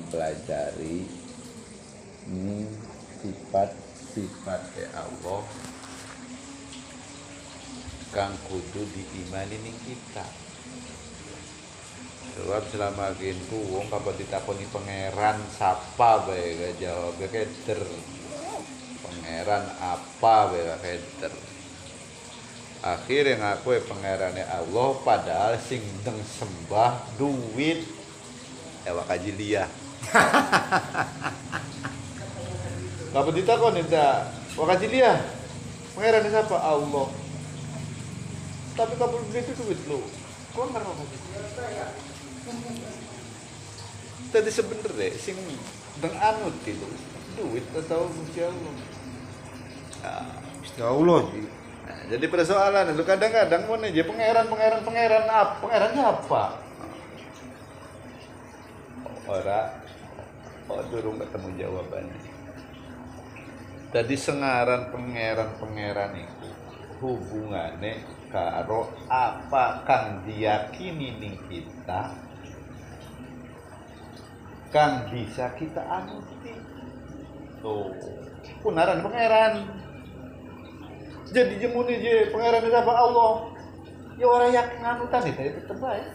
mempelajari ini sifat-sifat ya Allah kang kudu diimani ning kita. Sebab selama gitu wong kapan ditakoni pangeran sapa bae gak jawab keder. Pangeran apa bae gak keder. Akhirnya ngaku pangerannya Allah padahal sing deng sembah duit ya wakaji liya kapan ditakoni ta wakaji liya pangerannya siapa? Allah. Tapi kamu itu duit lu kok nggak wakaji Tadi sebenernya sing deng anut itu duit atau Gusti Allah. Gusti Allah. Sih. Nah, jadi persoalan itu kadang-kadang mau nih pangeran pangeran pangeran apa pangerannya apa ora oh durung ketemu jawabannya? Tadi sengaran pangeran pangeran itu hubungannya karo apa kang diyakini ning kita kang bisa kita anuti. Tuh punaran pangeran. Jadi jemuni je pangeran apa? Allah. Ya orang yang nganutan itu itu terbaik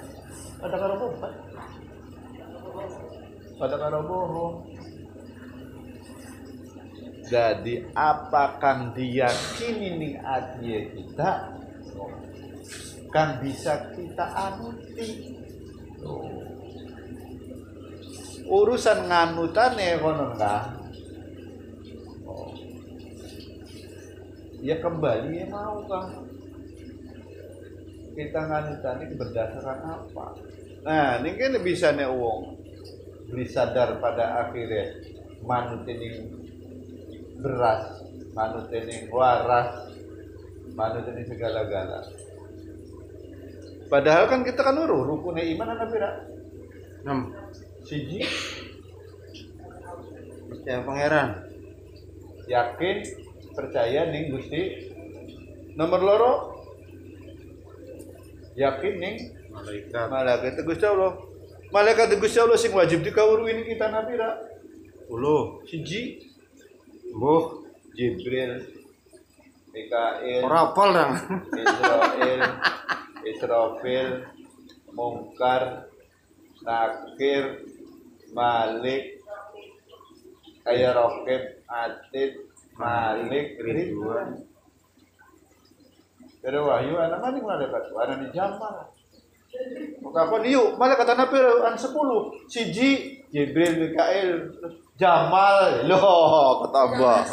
pada karo bobat pada karo bohong jadi apakah diyakini nih adia kita? Kan bisa kita anuti. Urusan nganutane konon kah ya kembali ya mau kang kita nganutan ini berdasarkan apa? Nah ini kan bisa nih uang beli sadar pada akhirnya manut ini beras manut ini waras manut ini segala-gala padahal kan kita kan uruh rukunnya iman apa pira Enam. siji Percaya pangeran. yakin percaya ning Gusti nomor loro yakin ning Malaikat. malaikat Gusti Allah malaikat Gusti Allah sing wajib dikawruhin kita nabi ra Puluh. siji Buh. Jibril Mikail Ora apal. Israel Israfil Mungkar Nakir Malik kayak roket Atid Malik Ridwan Pero wahyu anak mana malaikat anak di Jamal apa yuk malaikat anak pero an 10 siji Jibril Mikail Jamal. Loh ketambah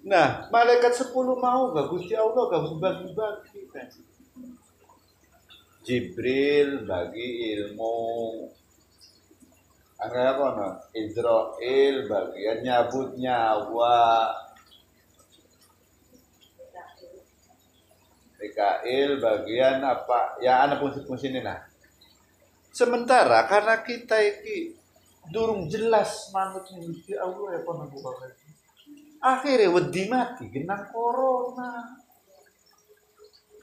Nah, malaikat 10 mau gak Gusti Allah gak bagi-bagi kan. Jibril bagi ilmu. Angga apa no? Israel bagian nyabut nyawa Mikail bagian apa? Ya anak fungsi-fungsi ini nah sementara karena kita ini durung jelas manut Gusti Allah ya pernah buka lagi akhirnya wedi mati genang corona.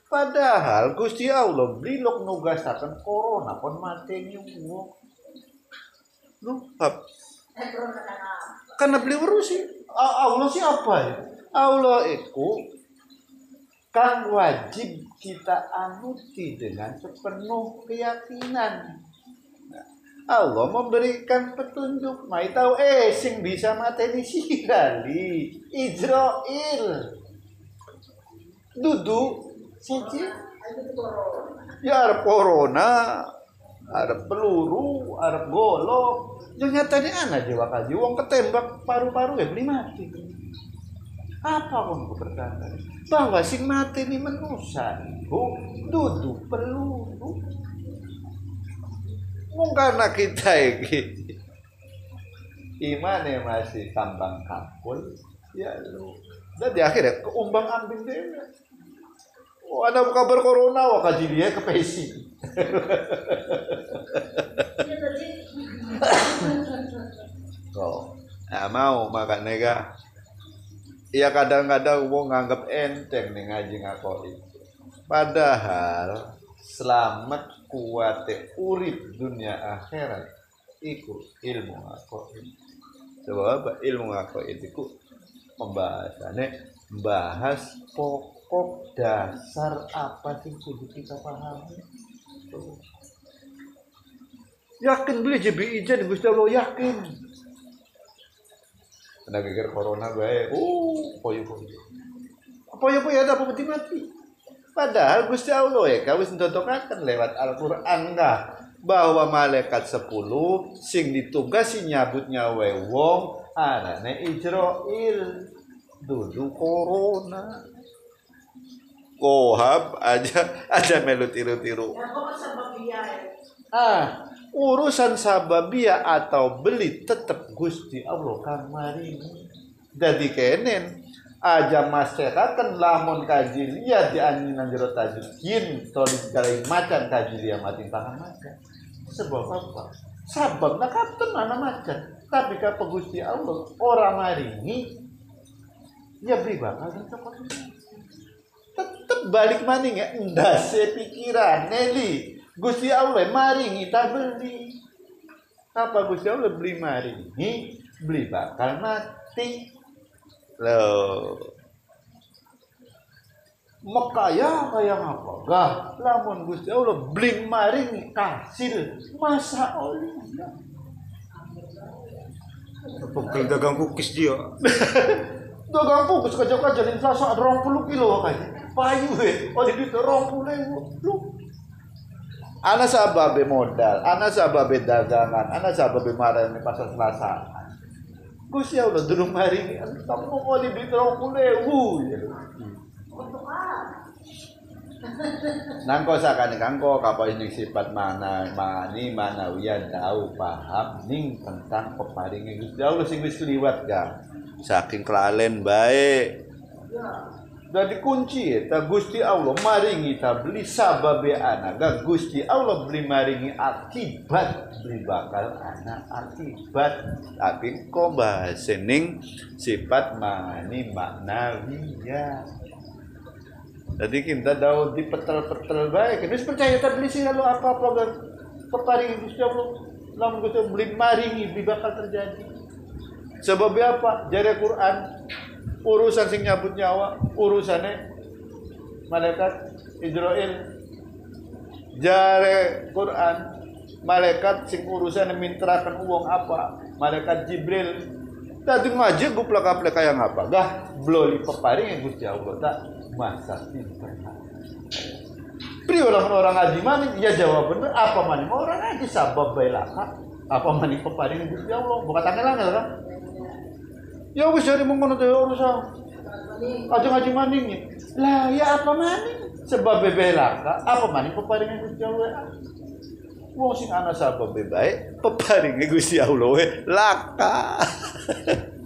Padahal Gusti Allah brilok nugasaken corona pun mati nyuwung lu karena beli urusi Allah sih apa ya? Allah itu kan wajib kita anuti dengan sepenuh keyakinan. Nah, Allah memberikan petunjuk. Mai tahu eh sing bisa mateni kali Israel duduk saja ya ada corona ada peluru ada golok. Yang nyatanya anak jiwa kaji wong ketembak paru-paru ya beli mati apa wong berkata bahwa sing mati ini manusia itu duduk peluru. Mung karena kita ini imannya masih tambang kapul ya lu. Dan di akhirnya keumbang ambing deh Oh, ada kabar corona wah kaji dia ke pesi. Oh, nah, mau makan nega. Iya kadang-kadang wong nganggap enteng nih ngaji ngako itu. Padahal selamat kuate urip dunia akhirat iku ilmu ngakoin. Sebab ilmu ngakoin itu pembahasannya bahas pokok dasar apa sih kudu kita pahami? Yakin beli jadi Gusti Allah yakin Anda pikir corona baik, uh, poyo poyo, poyo poyo? Ada apa mati. Padahal Gusti Allah ya kau sentotokakan lewat Al-Quran enggak bahwa malaikat sepuluh sing ditugasi nyabutnya wewong arane Israel dulu corona. Kohab aja aja melu tiru-tiru. Ah urusan sababia atau beli tetap Gusti Allah kamari jadi kenen aja masyarakat lamun kaji liya di anjinan jero tajukin tolik galai macan kaji liya mati tangan macan sebab apa? Sabab nak kapten mana macan tapi kapa Gusti Allah orang maringi ya beri bakal tetep balik maning ya. Ndase pikiran Nelly Gusti Allah maringi tak beli. Apa Gusti Allah beli? Maringi beli bakal mati. Lo Mekaya kayak apa? Gah, lamun Gusti Allah beli maring kasil masa oli. Pegel dagang kukis dia. Dagang fokus kerja kerja di selasa ada rong puluh kilo kayak. Payu eh, oli itu rong puluh lu. Anak sababe modal, anak sababe dagangan, anak sababe marah di pasar selasa. Gusti Allah dulu mari kamu mau di beli rong puluh ya. Nangko sakane kangko kapal ini sifat mana mani manawiyan tahu paham ning tentang peparinge Gusti Allah sing wis liwat ga. Saking kelalen baik. Jadi kunci ta Gusti Allah maringi ta beli anak ga Gusti Allah beli maringi akibat beli bakal anak akibat tapi kok bahas ning sifat mani maknawiyah jadi kita tahu di petel-petel baik. Ini percaya tak beli sih lalu apa apa kan peparing Gusti Allah. Lamun Gusti beli maringi di bakal terjadi. Sebabnya apa? Jadi Quran urusan sing nyabut nyawa, urusannya malaikat Israel. Jare Quran malaikat sing urusan mintrakan uang apa? Malaikat Jibril. Tadi ngaji guplak aplek kayak apa? Gah, bloli peparing yang Gusti Allah tak masa pintar. Pri orang-orang ngaji maning, ya jawab bener apa maning orang ngaji sabab belaka apa maning peparing Gusti Allah bukan tanggal kan? Ya wis dari mengono teh urusan. Aja ngaji maning Lah ya apa maning? Sebab belaka apa maning peparing Gusti Allah? Wong sing ana sabab baik peparing Gusti Allah we laka.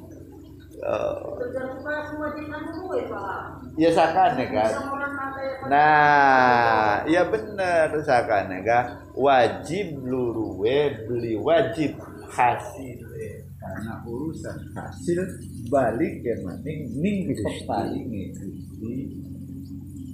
Ya sakane kan. Nah, ya bener sakane kan. Wajib luruwe beli wajib hasil karena urusan hasil balik ke maning ning peparinge Gusti